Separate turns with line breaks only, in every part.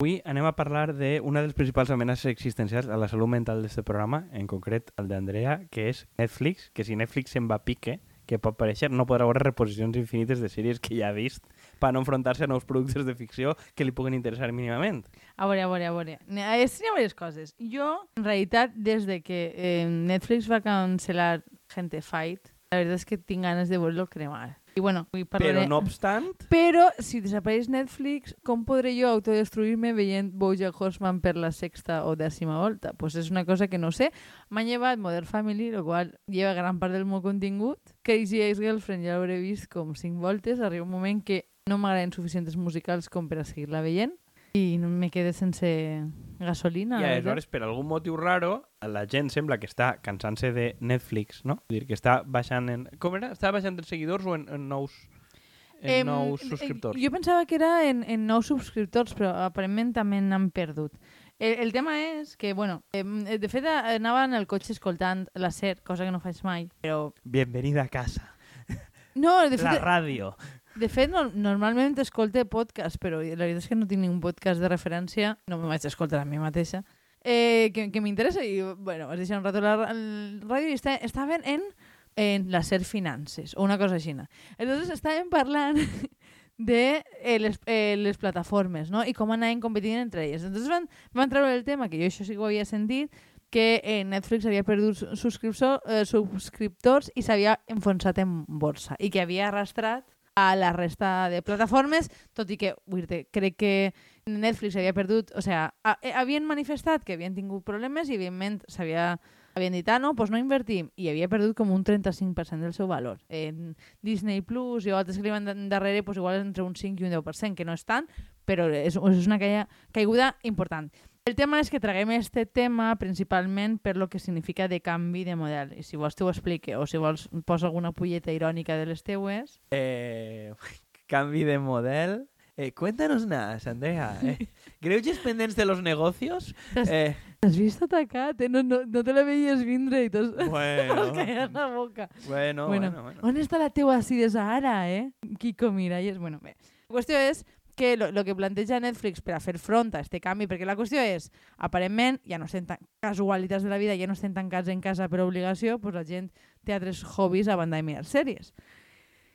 Avui anem a parlar d'una de les principals amenaces existencials a la salut mental d'aquest programa, en concret el d'Andrea, que és Netflix, que si Netflix se'n va a pique, que pot aparèixer, no podrà veure reposicions infinites de sèries que ja ha vist per no enfrontar-se a nous productes de ficció que li puguen interessar mínimament.
A veure, a veure, a veure. Ha, hi ha diverses coses. Jo, en realitat, des de que eh, Netflix va cancel·lar Gente Fight, la veritat és que tinc ganes de veure-lo cremar. I bueno, avui parlaré...
Però no obstant,
Però, si desapareix Netflix, com podré jo autodestruir-me veient Bojack Horseman per la sexta o dècima volta? Pues és una cosa que no sé. M'ha llevat Modern Family, el qual lleva gran part del meu contingut. Crazy Ex-Girlfriend ja l'hauré vist com cinc voltes. Arriba un moment que no m'agraden suficients musicals com per a seguir-la veient i no me quedé sense gasolina.
i
la
aleshores, per algun motiu raro, la gent sembla que està cansant-se de Netflix, no? Vull dir que està baixant en... Com era? Està baixant en seguidors o en, en nous, en
Em,
nous
eh,
subscriptors?
Jo pensava que era en, en nous subscriptors, però aparentment també n'han perdut. El, el tema és que, bueno, de fet anava en el cotxe escoltant la SER, cosa que no faig mai, però...
Bienvenida a casa.
No, de
La
fet,
ràdio.
De fet no, normalment escolte podcast, però la veritat és que no tinc ningú podcast de referència, no me vaig escoltar a mi mateixa, eh, que, que m'interessa i, bueno, vas deixar un rato la, ràdio i està, estaven en, en la SER Finances, o una cosa així. Entonces estàvem parlant de eh, les, eh, les plataformes, no? I com anaven competint entre elles. Entonces van, van treure el tema, que jo això sí que ho havia sentit, que eh, Netflix havia perdut eh, subscriptors i s'havia enfonsat en borsa i que havia arrastrat a la resta de plataformes, tot i que, vull crec que Netflix havia perdut, o sea, a, eh, havien manifestat que havien tingut problemes i, evidentment, s'havia havien dit, ah, no, doncs no invertim, i havia perdut com un 35% del seu valor. En Disney Plus i altres que li van da- darrere, doncs igual entre un 5 i un 10%, que no és tant, però és, és una caiguda important. El tema és que traguem este tema principalment per lo que significa de canvi de model. I si vols t'ho explique, o si vols posa alguna pulleta irònica de les teues.
Eh, canvi de model. Eh, cuéntanos más, Andrea. Eh, ¿Greuges pendents de los negocios? Eh,
T'has vist atacat, eh? No, no, no te la veies vindre i t'has
bueno,
callat la boca.
bueno, bueno, bueno.
On està la teua acidesa ara, eh? Kiko Miralles. Bueno, bé. La qüestió és que lo que planteja Netflix per a fer front a este canvi, perquè la qüestió és, aparentment, ja no estem tan, casualitats de la vida, ja no estem tancats en casa per obligació, doncs la gent té altres hobbies a banda de mirar sèries.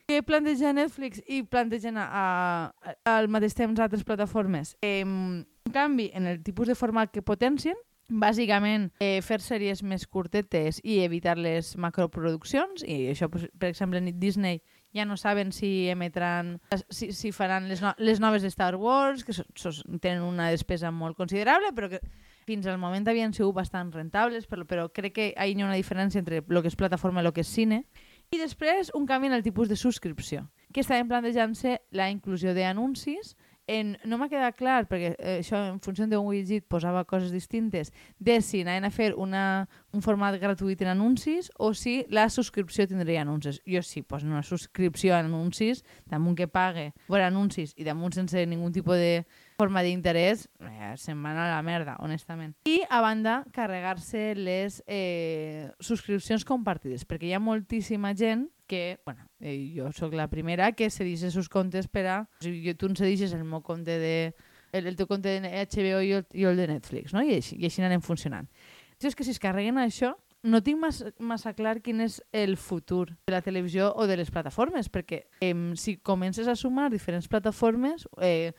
Què planteja Netflix i plantegen a, a, al mateix temps altres plataformes? Eh, un canvi en el tipus de format que potencien, bàsicament eh, fer sèries més curtetes i evitar les macroproduccions i això, per exemple, Disney ja no saben si emetran si, si faran les, no, les noves de Star Wars que so, so, tenen una despesa molt considerable però que fins al moment havien sigut bastant rentables però, però crec que hi ha una diferència entre el que és plataforma i el que és cine. I després un canvi en el tipus de subscripció que estaven plantejant-se la inclusió d'anuncis en, no m'ha quedat clar, perquè eh, això en funció d'un widget posava coses distintes, de si anaven a fer una, un format gratuït en anuncis o si la subscripció tindria anuncis. Jo sí, posen una subscripció a anuncis, damunt que pague per anuncis i damunt sense ningun tipus de forma d'interès, eh, se'n van a la merda, honestament. I, a banda, carregar-se les eh, subscripcions compartides, perquè hi ha moltíssima gent que, bueno, eh, jo sóc la primera que cedeix els seus comptes per a... O sigui, jo, tu em cedixes el meu compte de... El, el teu compte de HBO i el, i el de Netflix, no? I així, i així anem funcionant. Això és que si es carreguen això, no tinc massa, massa clar quin és el futur de la televisió o de les plataformes, perquè eh, si comences a sumar diferents plataformes, eh,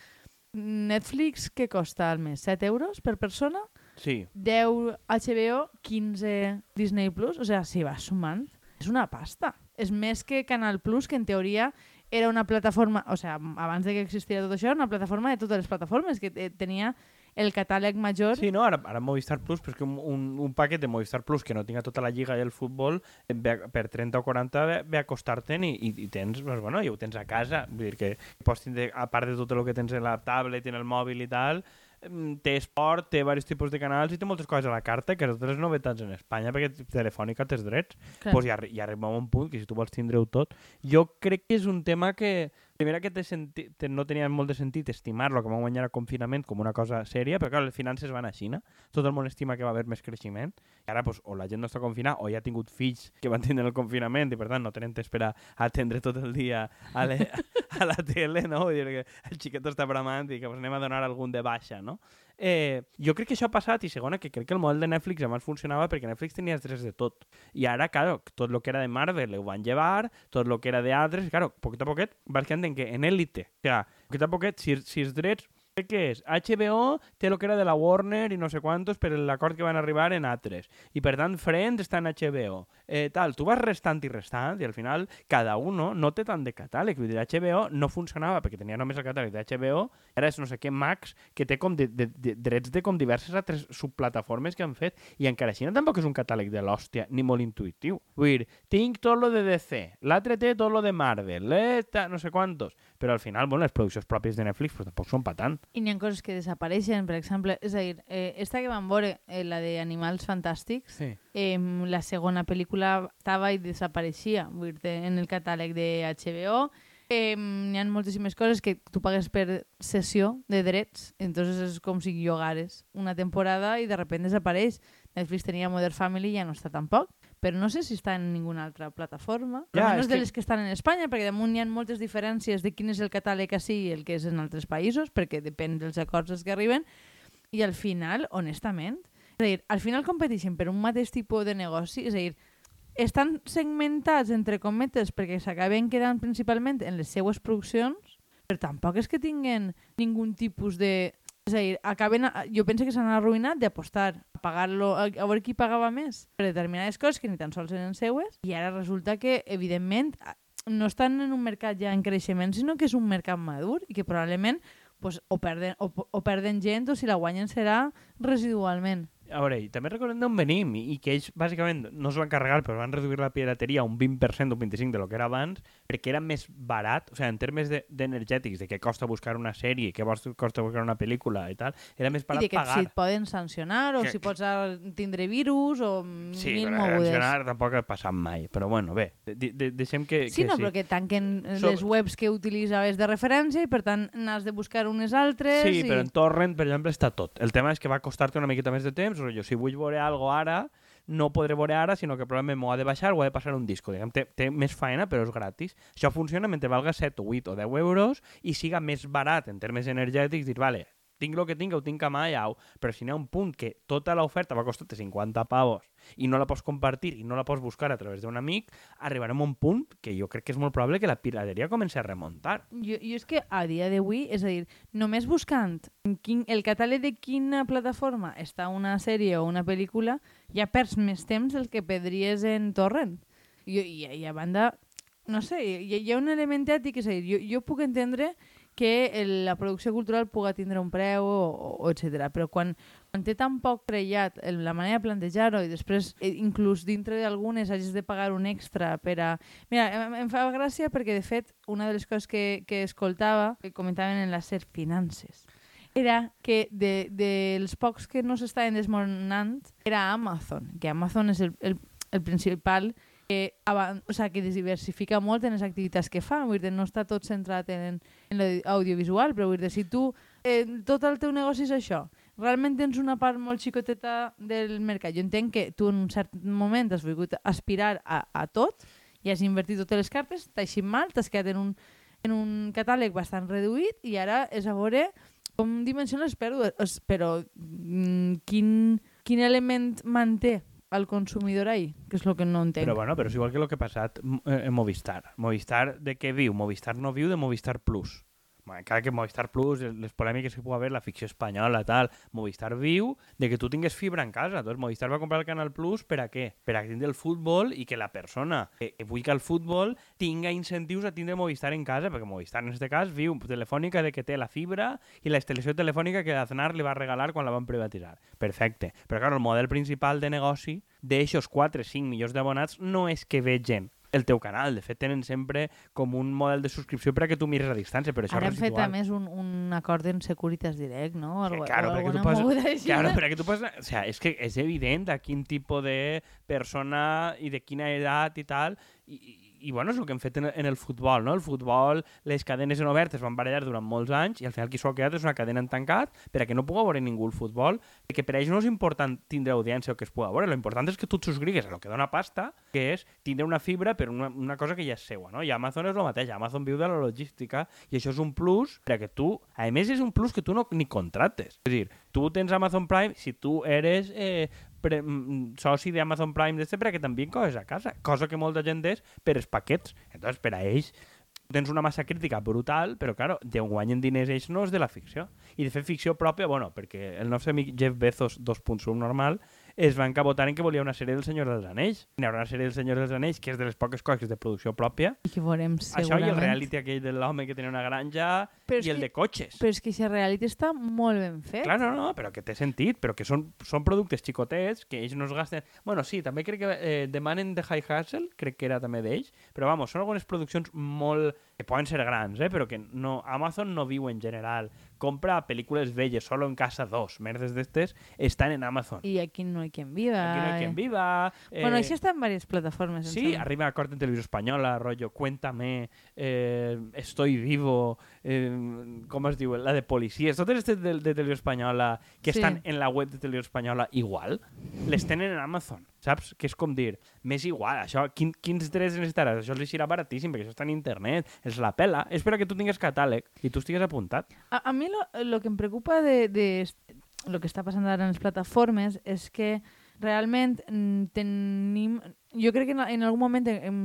Netflix, què costa al mes? 7 euros per persona?
Sí,
10 HBO, 15 Disney Plus, o sigui, si vas sumant, és una pasta. És més que Canal Plus, que en teoria era una plataforma, o sigui, abans de que existia tot això, era una plataforma de totes les plataformes, que te- tenia el catàleg major.
sí no? Ara, ara Movistar Plus, però és que un, un, un paquet de Movistar Plus que no tinga tota la lliga i el futbol, eh, ve, a- per 30 o 40 ve, ve a costar-te'n i, i, i tens, doncs, bueno, ja ho tens a casa. Vull dir que pots tindre, a part de tot el que tens en la tablet i en el mòbil i tal, em, té esport, té diversos tipus de canals i té moltes coses a la carta, que totes les novetats en Espanya, perquè Telefònica té els drets.
Clar.
pues ja, ja arriba a un punt que si tu vols tindre-ho tot... Jo crec que és un tema que primera que té senti... té- no tenia molt de sentit estimar-lo com a guanyar el confinament com una cosa sèria, però clar, les finances van a Xina, tot el món estima que va haver més creixement, i ara pues, o la gent no està confinada o ja ha tingut fills que van tindre el confinament i per tant no tenen temps a atendre tot el dia a, le... a la tele, no? Vull dir que el xiquet està bramant i que pues, anem a donar algun de baixa, no? Eh, jo crec que això ha passat i segona que crec que el model de Netflix abans funcionava perquè Netflix tenia els drets de tot. I ara, claro, tot el que era de Marvel ho van llevar, tot el que era d'altres, claro, poquet a poquet vas quedant que en élite, o sea, poquet a poquet, si, si els drets que és. HBO té el que era de la Warner i no sé quantos per l'acord que van arribar en altres i per tant Friends està en HBO eh, tal, tu vas restant i restant i al final cada uno no té tant de catàleg. Vull dir, HBO no funcionava perquè tenia només el catàleg de HBO ara és no sé què Max que té com de, de, de, drets de com diverses altres subplataformes que han fet i encara així no tampoc és un catàleg de l'hòstia ni molt intuïtiu vull dir, tinc tot lo de DC l'altre té tot lo de Marvel eh, ta, no sé quantos. Però al final, bueno, les produccions pròpies de Netflix pues, tampoc són pa tant
I n'hi ha coses que desapareixen, per exemple, és a dir, eh, esta que vam veure, eh, la de Animals Fantàstics,
sí.
eh, la segona pel·lícula estava i desapareixia vull dir en el catàleg de HBO. Eh, n'hi ha moltíssimes coses que tu pagues per sessió de drets, entonces és com si llogares una temporada i de repente desapareix. Netflix tenia Modern Family i ja no està tampoc, però no sé si està en ninguna altra plataforma.
Ja, és
de
que-
les que estan en Espanya, perquè damunt hi ha moltes diferències de quin és el catàleg així i el que és en altres països, perquè depèn dels acords als que arriben, i al final, honestament, és a dir, al final competeixen per un mateix tipus de negoci, és a dir, estan segmentats, entre cometes, perquè s'acaben quedant principalment en les seues produccions, però tampoc és que tinguen ningun tipus de... És a dir, acaben jo penso que s'han arruïnat d'apostar a pagar-lo, a, veure qui pagava més per determinades coses que ni tan sols eren seues, i ara resulta que, evidentment, no estan en un mercat ja en creixement, sinó que és un mercat madur i que probablement pues, o, perden, o, o perden gent o si la guanyen serà residualment.
A veure, i també recordem d'on venim i que ells bàsicament no es van carregar però van reduir la pirateria un 20% o un 25% de lo que era abans perquè era més barat, o sigui, en termes de- d'energètics, de, de què costa buscar una sèrie, què costa buscar una pel·lícula i tal, era més
I
barat
de que
pagar.
si et poden sancionar o
Que-
si pots ah, tindre virus o
Sí,
mil mogudes.
sancionar tampoc ha passat mai, però bueno, bé, de, de, deixem que,
Sí,
que
no,
sí.
però que tanquen eh,
So-
les webs que utilitzaves de referència i per tant n'has de buscar unes altres.
Sí,
i...
però en torrent, per exemple, està tot. El tema és que va costar-te una miqueta més de temps, o jo, si vull veure algo ara, no podré veure ara, sinó que probablement m'ho ha de baixar o ha de passar un disco. Diguem, té, té més faena, però és gratis. Això funciona mentre valga 7 o 8 o 10 euros i siga més barat en termes energètics, dir, vale, tinc el que tinc, ho tinc a mà, ho- però si n'hi ha un punt que tota l'oferta va costar-te 50 pavos i no la pots compartir i no la pots buscar a través d'un amic, arribarem a un punt que jo crec que és molt probable que la pirateria comenci a remuntar.
Jo, jo és que a dia d'avui, és a dir, només buscant quin, el catàleg de quina plataforma està una sèrie o una pel·lícula, ja perds més temps del que perdries en torrent. I, i, i a banda, no sé, hi, hi ha un element ètic, és a dir, jo, jo puc entendre que la producció cultural puga tindre un preu o, o, o etc. Però quan té tan poc trellat el- la manera de plantejar-ho i després eh, inclús dintre d'algunes hagis de pagar un extra per a... Mira, em, em fa gràcia perquè de fet una de les coses que, que escoltava, que comentaven en la SER Finances, era que de, dels pocs que no s'estaven desmoronant era Amazon, que Amazon és el, el, el principal que, avan- o sea, que diversifica molt en les activitats que fa, vull dir, no està tot centrat en, en l'audiovisual, però vull dir, si tu, eh, tot el teu negoci és això, realment tens una part molt xicoteta del mercat. Jo entenc que tu en un cert moment has volgut aspirar a, a tot i has invertit totes les cartes, t'ha eixit mal, t'has quedat en un, en un catàleg bastant reduït i ara és a veure com dimensionen les pèrdues. Es- Però mm, quin, quin element manté el consumidor ahí? Que és el que no entenc.
Però bueno, però és igual que el que ha passat m- eh, en Movistar. Movistar de què viu? Movistar no viu de Movistar Plus. Encara que Movistar Plus, les polèmiques que pugui haver, la ficció espanyola, tal, Movistar viu de que tu tingues fibra en casa. Entonces, Movistar va comprar el Canal Plus per a què? Per a tindre el futbol i que la persona que, que vulgui el futbol tinga incentius a tindre Movistar en casa, perquè Movistar en aquest cas viu Telefònica de que té la fibra i la instal·lació telefònica que Aznar li va regalar quan la van privatitzar. Perfecte. Però, clar, el model principal de negoci d'eixos 4-5 milions d'abonats no és que vegen el teu canal. De fet, tenen sempre com un model de subscripció per a que tu mires a distància, però això
Ara
és
hem fet a
residual.
més un, un acord en Securitas Direct, no?
Que,
Algo,
claro,
o
perquè tu poses, claro, perquè tu poses, o sea, és que és evident a quin tipus de persona i de quina edat i tal, i, i, bueno, és el que hem fet en, en el futbol, no? El futbol, les cadenes en obertes van barallar durant molts anys i al final qui s'ho ha quedat és una cadena en tancat per a que no puga veure ningú el futbol, perquè per a ells no és important tindre audiència o que es pugui veure, l'important és que tu et subscrigues a lo que dona pasta, que és tindre una fibra per una, una cosa que ja és seua, no? I Amazon és el mateix, Amazon viu de la logística i això és un plus per a que tu, a més és un plus que tu no ni contractes. És a dir, tu tens Amazon Prime si tu eres eh, pre, mm, soci d'Amazon Prime d'este per a que també coses a casa, cosa que molta gent és per els paquets. Entonces, per a ells tens una massa crítica brutal, però, claro, de guanyen diners ells no és de la ficció. I de fer ficció pròpia, bueno, perquè el nostre amic Jeff Bezos 2.1 normal es va encabotar en que volia una sèrie del Senyor dels Anells. Hi haurà una sèrie del Senyor dels Anells que és de les poques coses de producció pròpia.
I que veurem
Això i
segurament.
el reality aquell de l'home que tenia una granja
Però
i el
que-
de cotxes.
Però és que aquest reality està molt ben fet.
Clar, no, no, però que té sentit, però que són, són productes xicotets que ells no es gasten... Bueno, sí, també crec que eh, demanen de High Hustle, crec que era també d'ells, però vamos, són algunes produccions molt... que poden ser grans, eh, però que no, Amazon no viu en general. Compra pel·lícules velles, solo en casa 2, merdes d'estes, estan en Amazon.
I aquí no hi quien viva.
Aquí no hay quien viva. Eh,
Bueno, això està en diverses plataformes. em
Sí,
sembla.
arriba a corte en televisió espanyola, rollo, cuéntame, eh, estoy vivo, eh, com es diu, la de policies, totes aquestes de, de televisió espanyola que
Sí.
estan en la web de televisió espanyola igual, les tenen en Amazon, saps? Que és com dir, m'és igual, això, quin, quins drets necessitaràs? Això els serà baratíssim, perquè això està en internet, els la pela, és per que tu tingues catàleg i tu estigues apuntat.
A, a mi lo, lo que em preocupa de, de lo que està passant ara en les plataformes és que realment mm, tenim... Jo crec que en, en algun moment hem,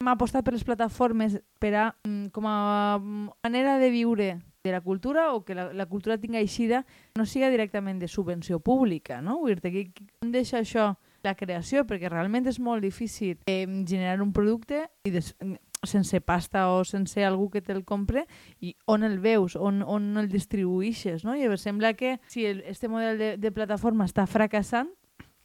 hem apostat per les plataformes per a, mm, com a mm, manera de viure de la cultura o que la, la cultura tinga eixida no siga directament de subvenció pública, no? Vull dir-te on deixa això la creació, perquè realment és molt difícil eh, generar un producte i des, sense pasta o sense algú que te'l compre i on el veus, on, on el distribuïxes, no? I sembla que si el, este model de, de plataforma està fracassant,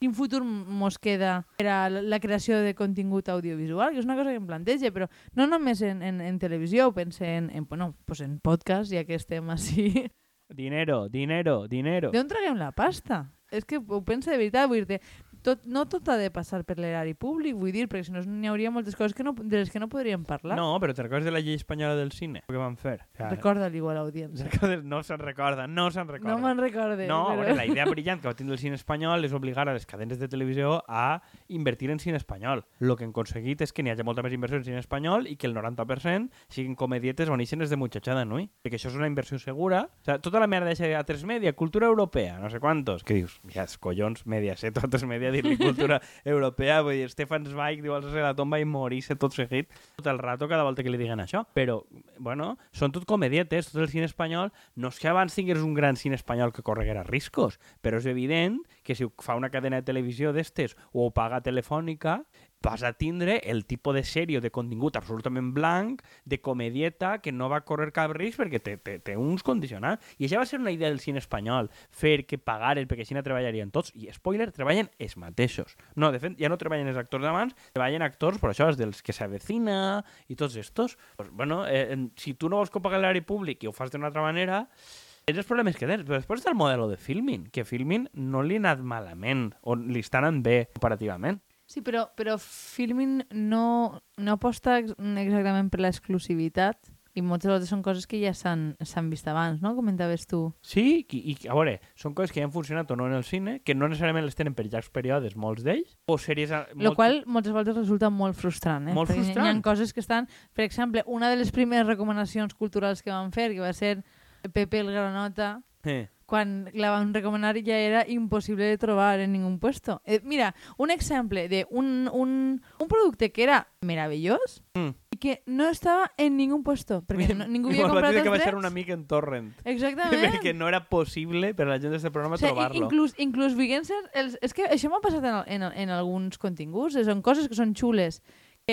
quin futur mos queda per a la, creació de contingut audiovisual? Que és una cosa que em planteja, però no només en, en, en televisió, pense en, en, bueno, pues en podcast, ja que estem així.
Dinero, dinero, dinero.
D'on traguem la pasta? És que ho penso de veritat, vull dir tot, no tot ha de passar per l'erari públic, vull dir, perquè si no n'hi hauria moltes coses que no, de les que no podríem parlar.
No, però te recordes de la llei espanyola del cine? Què van fer? O sea,
Recorda-li igual a l'audiència.
No se'n recorda, no se'n recorda.
No me'n recorde.
No, a
però...
veure, la idea brillant que va tindre el cine espanyol és obligar a les cadenes de televisió a invertir en cine espanyol. El que han aconseguit és que n'hi hagi molta més inversió en cine espanyol i que el 90% siguin comedietes boníssimes de muchachada nui. Perquè això és una inversió segura. O sea, tota la merda de A3 Media, cultura europea, no sé quantos. Que dius, ja, els collons, Mediaset, A3 Media, dir-li cultura europea. Vull dir, Stefan Zweig diu altres de la tomba i morir-se tot seguit tot el rato cada volta que li diguen això. Però, bueno, són tot comedietes, tot el cine espanyol. No és que abans tingués un gran cine espanyol que correguera riscos, però és evident que si fa una cadena de televisió d'estes o paga Telefònica, vas a tindre el tipus de sèrie o de contingut absolutament blanc, de comedieta, que no va córrer cap risc perquè té, té, té uns condicionants. I això va ser una idea del cine espanyol, fer que pagaren perquè així no treballarien tots. I, spoiler, treballen els mateixos. No, de fet, ja no treballen els actors d'abans, treballen actors, per això, els dels que s'avecina i tots estos. Pues, bueno, eh, si tu no vols pagui l'àrea públic i ho fas d'una altra manera, és els problemes que tens. Però després està el model de filming, que filming no li ha anat malament, o li està anant bé comparativament.
Sí, però, però Filmin no, no aposta ex- exactament per l'exclusivitat i moltes vegades són coses que ja s'han vist abans, no? Comentaves tu.
Sí, i, i a veure, són coses que ja han funcionat o no en el cine, que no necessàriament les tenen per llargs períodes, molts d'ells, o sèries... a-
Lo qual moltes vegades resulta molt frustrant, eh?
Molt
Perquè hi ha- Hi
frustrant.
ha coses que estan... Per exemple, una de les primeres recomanacions culturals que van fer, que va ser Pepe el Granota,
Eh.
Quan la van recomanar ja era impossible de trobar en ningún puesto. Eh, mira, un exemple de un, un, un producte que era meravellós
Mm.
i que no estava en ningún puesto, perquè no, ningú havia comprat els
que baixar
drets.
una mica en torrent.
Exactament.
perquè no era possible per a la gent d'aquest programa
O sigui,
trobar-lo.
inclús, inclús viguen ser els, és que això m'ha passat en, en, en alguns continguts, són coses que són xules,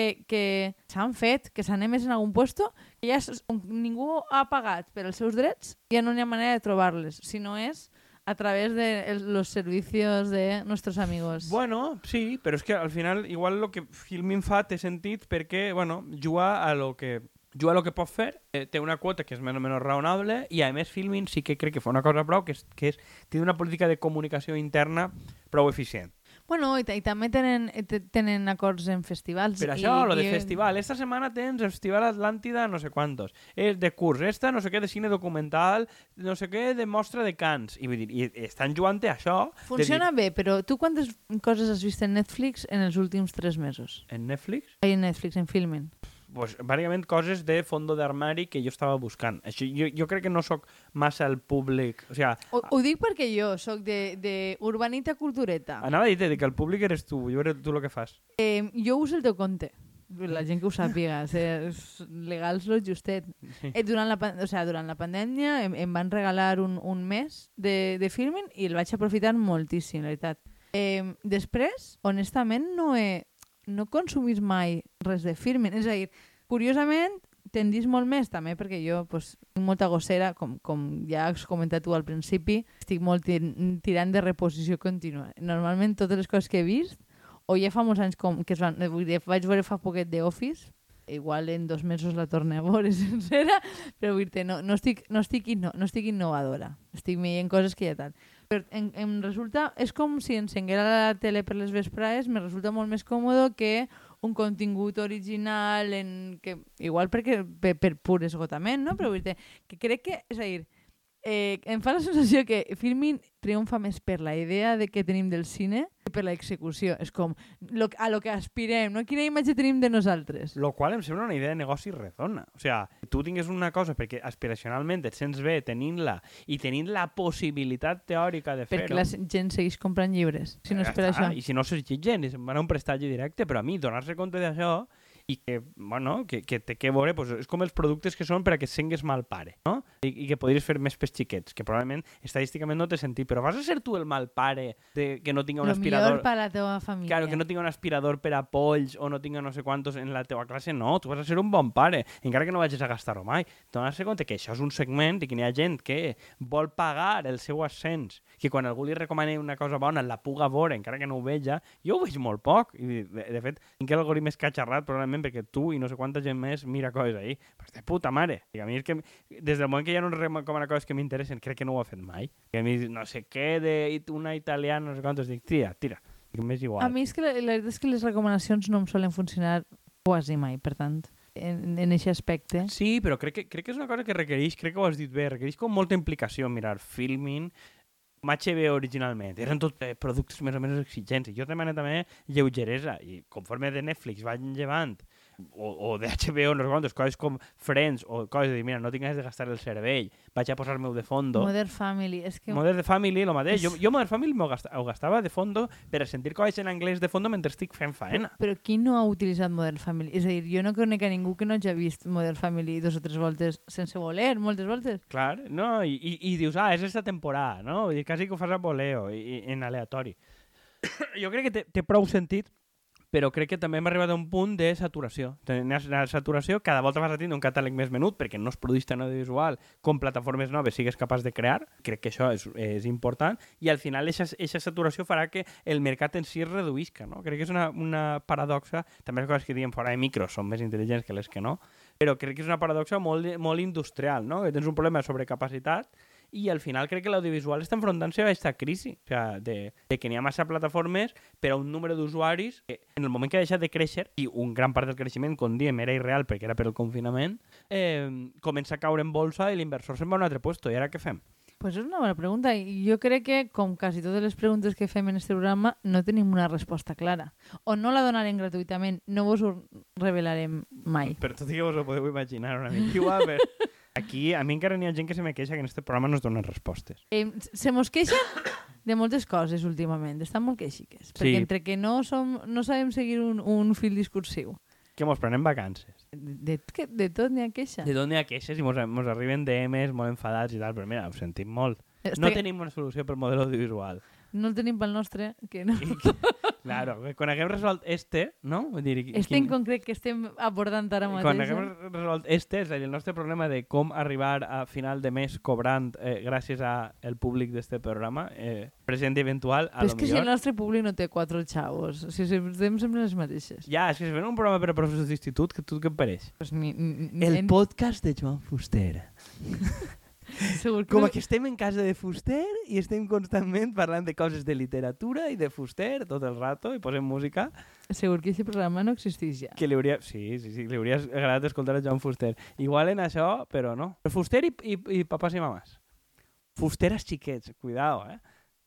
que, que s'han fet, que s'han emès en algun puesto, que ja ningú ha pagat per els seus drets, ja no hi ha manera de trobar-les, si no és a través de los servicios de nuestros amigos.
Bueno, sí, però és que al final igual el que Filmin fa té sentit perquè, bueno, juga a lo que juga a lo que pot fer, eh, té una quota que és més o menys raonable i a més Filmin sí que crec que fa una cosa prou que és, que és té una política de comunicació interna prou eficient.
Bueno, i, i també tenen, eh, te- tenen acords en festivals.
Per
i,
això, lo de
i-
festival. Esta setmana tens el Festival Atlàntida no sé quantos. És de curs. Esta no sé què de cine documental, no sé què de mostra de cants. I, vull dir, i estan jugant a això.
Funciona bé, però tu quantes coses has vist en Netflix en els últims tres mesos?
Dir, en Netflix?
En Netflix, en Filmin.
Pues, bàsicament coses de fondo d'armari que jo estava buscant. Això, jo, jo crec que no sóc massa el públic... O sigui,
Ho, ho dic perquè jo sóc de, de urbanita cultureta.
anava a dir que el públic eres tu, jo veure tu el que fas.
Eh, jo uso el teu compte. La gent que ho sàpiga, és legals lo justet. Eh, durant, la, o sea, durant la pandèmia em, em van regalar un, un mes de, de filming i el vaig aprofitar moltíssim, la veritat. Eh, després, honestament, no he no consumís mai res de filming. És a dir, curiosament, tendís molt més també perquè jo pues, tinc molta gossera, com, com ja has comentat tu al principi, estic molt tir tirant de reposició contínua. Normalment totes les coses que he vist, o ja fa molts anys com, que es van, dir, vaig veure fa poquet de Office, igual en dos mesos la torne a veure sencera, però vull no, no, estic, no, estic inno, no estic innovadora. Estic veient coses que ja tal. Em, em resulta, és com si encenguera la tele per les vesprades, me resulta molt més còmode que un contingut original, en que, igual perquè per, per pur esgotament, no? però vull dir que crec que, és a dir, eh, em fa la sensació que Filmin triomfa més per la idea de que tenim del cine que per l'execució. És com lo, a lo que aspirem, no? Quina imatge tenim de nosaltres?
Lo qual em sembla una idea de negoci redona. O sigui, tu tingues una cosa perquè aspiracionalment et sents bé tenint-la i tenint la possibilitat teòrica de fer-ho.
Perquè la gent segueix comprant llibres, si no és per
està,
això.
I si no gent, i se'n van a un prestatge directe, però a mi donar-se compte d'això i que, bueno, que, que té que veure, pues, és com els productes que són per a que sengues mal pare, no? I, i que podries fer més pels xiquets, que probablement estadísticament no té sentit, però vas a ser tu el mal pare de, que no tinga un
Lo
aspirador...
millor per la teva família.
Claro, que no tinga un aspirador per a polls o no tinga no sé quantos en la teva classe, no, tu vas a ser un bon pare, encara que no vagis a gastar-ho mai. Donar-se compte que això és un segment i que n'hi ha gent que vol pagar el seu ascens, que quan algú li recomani una cosa bona la puga veure, encara que no ho veja, jo ho veig molt poc. I, de, de fet, tinc l'algoritme escatxarrat probablement perquè tu i no sé quanta gent més mira coses ahí. Però és de puta mare. I a mi és que des del moment que ja no recomana coses que m'interessen, crec que no ho ha fet mai. Que a mi no sé què de una italiana, no sé quantos, dic, tira, tira. I que m'és igual.
A mi és que la, la veritat és que les recomanacions no em solen funcionar quasi mai, per tant, en, en aquest aspecte.
Sí, però crec que, crec que és una cosa que requereix, crec que ho has dit bé, requereix com molta implicació mirar filming, com HBO originalment, eren tot eh, productes més o menys exigents, jo demano també lleugeresa, i conforme de Netflix van llevant, o, o de HBO, no sé quantos, coses com Friends, o coses de dir, mira, no tinc ganes de gastar el cervell, vaig a posar-me-ho de fondo.
Modern Family, és que...
Modern de Family, lo mateix. Jo,
És-
jo Modern Family gasta, ho gastava de fondo per a sentir coses en anglès de fondo mentre estic fent faena.
Però qui no ha utilitzat Modern Family? És a dir, jo no conec a ningú que no hagi vist Modern Family dos o tres voltes sense voler, moltes voltes.
Clar, no? I, i, i dius, ah, és esta temporada, no? Vull dir, quasi que ho fas a voleo, i, i, en aleatori. jo crec que té, té prou sentit, però crec que també hem arribat a un punt de saturació. Una saturació, cada volta vas a tindre un catàleg més menut, perquè no es produeix tant audiovisual com plataformes noves sigues capaç de crear, crec que això és, és important, i al final aquesta saturació farà que el mercat en si es reduïsca, no? Crec que és una, una paradoxa, també les coses que diem fora de micro són més intel·ligents que les que no, però crec que és una paradoxa molt, molt industrial, no? Que tens un problema de sobrecapacitat i al final crec que l'audiovisual està enfrontant-se a aquesta crisi, o sea, de, de que n'hi ha massa plataformes per a un número d'usuaris que en el moment que ha deixat de créixer, i un gran part del creixement, com diem, era irreal perquè era per el confinament, eh, comença a caure en bolsa i l'inversor se'n va a un altre puesto. I ara què fem?
Pues és una bona pregunta i jo crec que, com quasi totes les preguntes que fem en este programa, no tenim una resposta clara. O no la donarem gratuïtament, no vos ho revelarem mai.
Per tot i que vos ho podeu imaginar una mica igual, però aquí a mi encara n'hi ha gent que se me queixa que en este programa no es donen respostes.
Eh, se mos queixen de moltes coses últimament, estan molt queixiques. Perquè
Sí.
entre que no, som, no sabem seguir un, un fil discursiu,
Que mos prenem vacances.
de, de, de tot n'hi ha queixa.
De d'on hi ha queixes i mos, mos arriben DMs molt enfadats i tal, però mira, ho sentim molt.
Este-
No tenim una solució pel model audiovisual.
No el tenim pel nostre, que no.
I, claro, quan haguem resolt este, no? Vull dir,
Este en
quin-
concret que estem abordant ara mateix.
quan
eh?
haguem resolt este, és a dir, el nostre problema de com arribar a final de mes cobrant eh, gràcies al públic d'este programa, eh, present i eventual, a
Però
lo
és que si el
millor...
nostre públic no té quatre xavos, si estem sempre les mateixes.
Ja, és que si fem un programa per a professors d'institut, que tu què et pareix?
Pues ni, ni,
El
en-
podcast de Joan Fuster.
Segur que
Com que estem en casa de Fuster i estem constantment parlant de coses de literatura i de Fuster tot el rato i posem música
Segur que aquest programa no existeix ja.
que li hauria... Sí, sí, sí, li hauria agradat escoltar a Joan Fuster. Igual en això, però no. Fuster i, i, i papàs i mamàs. Fusteres xiquets, cuidao, eh?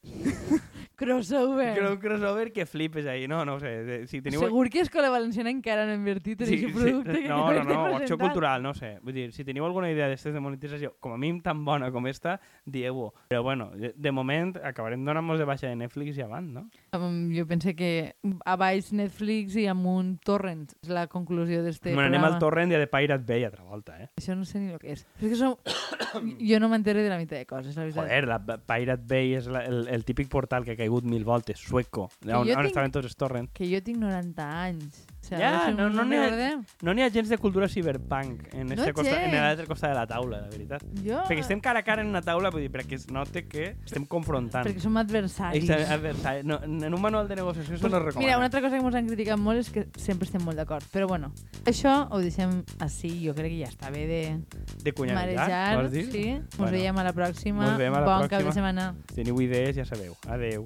Crossover.
Que un crossover que flipes ahí. No, no ho sé. Si teniu...
Segur que Escola Valenciana encara no ha invertit en
Sí,
aquest
sí.
producte que
No, no, no, o acció
presentar.
cultural, no sé. Vull dir, si teniu alguna idea d'estes de monetització, com a mínim tan bona com esta, dieu-ho. Però bueno, de, moment acabarem donant-nos de baixa de Netflix i avant, no?
Um, jo pense que a baix Netflix i amunt torrent és la conclusió d'este
bueno,
programa.
anem al torrent i a de Pirate Bay altra volta, eh?
Això no sé ni el que és. Però és que som... jo no m'enteré de la meitat de coses, la veritat.
Joder, la Pirate Bay és la, el, el típic portal que ha caigut mil voltes, sueco, on, on
tinc-
estaven tots els torrents.
Que jo tinc 90 anys. Sigui,
Ja,
veure si
no- no n'hi ha-. No n'hi ha gens de cultura cyberpunk en,
No
costa, en
gens.
l'altre costat de la taula, la veritat.
Jo...
Perquè estem cara a cara en una taula, vull dir, perquè es note que estem confrontant.
Perquè som adversaris.
Estem adversari. No, en un manual de negociació
Pues,
no recomana.
mira, una altra cosa que ens han criticat molt és que sempre estem molt d'acord. Però bueno, això ho deixem així. Jo crec que ja està bé de
de cunyar,
marejar.
vols dir?
Sí. Ens
Bueno.
veiem a la pròxima.
Bé, a la
bon cap
pròxima.
de setmana.
Si teniu idees, ja sabeu. Adeu.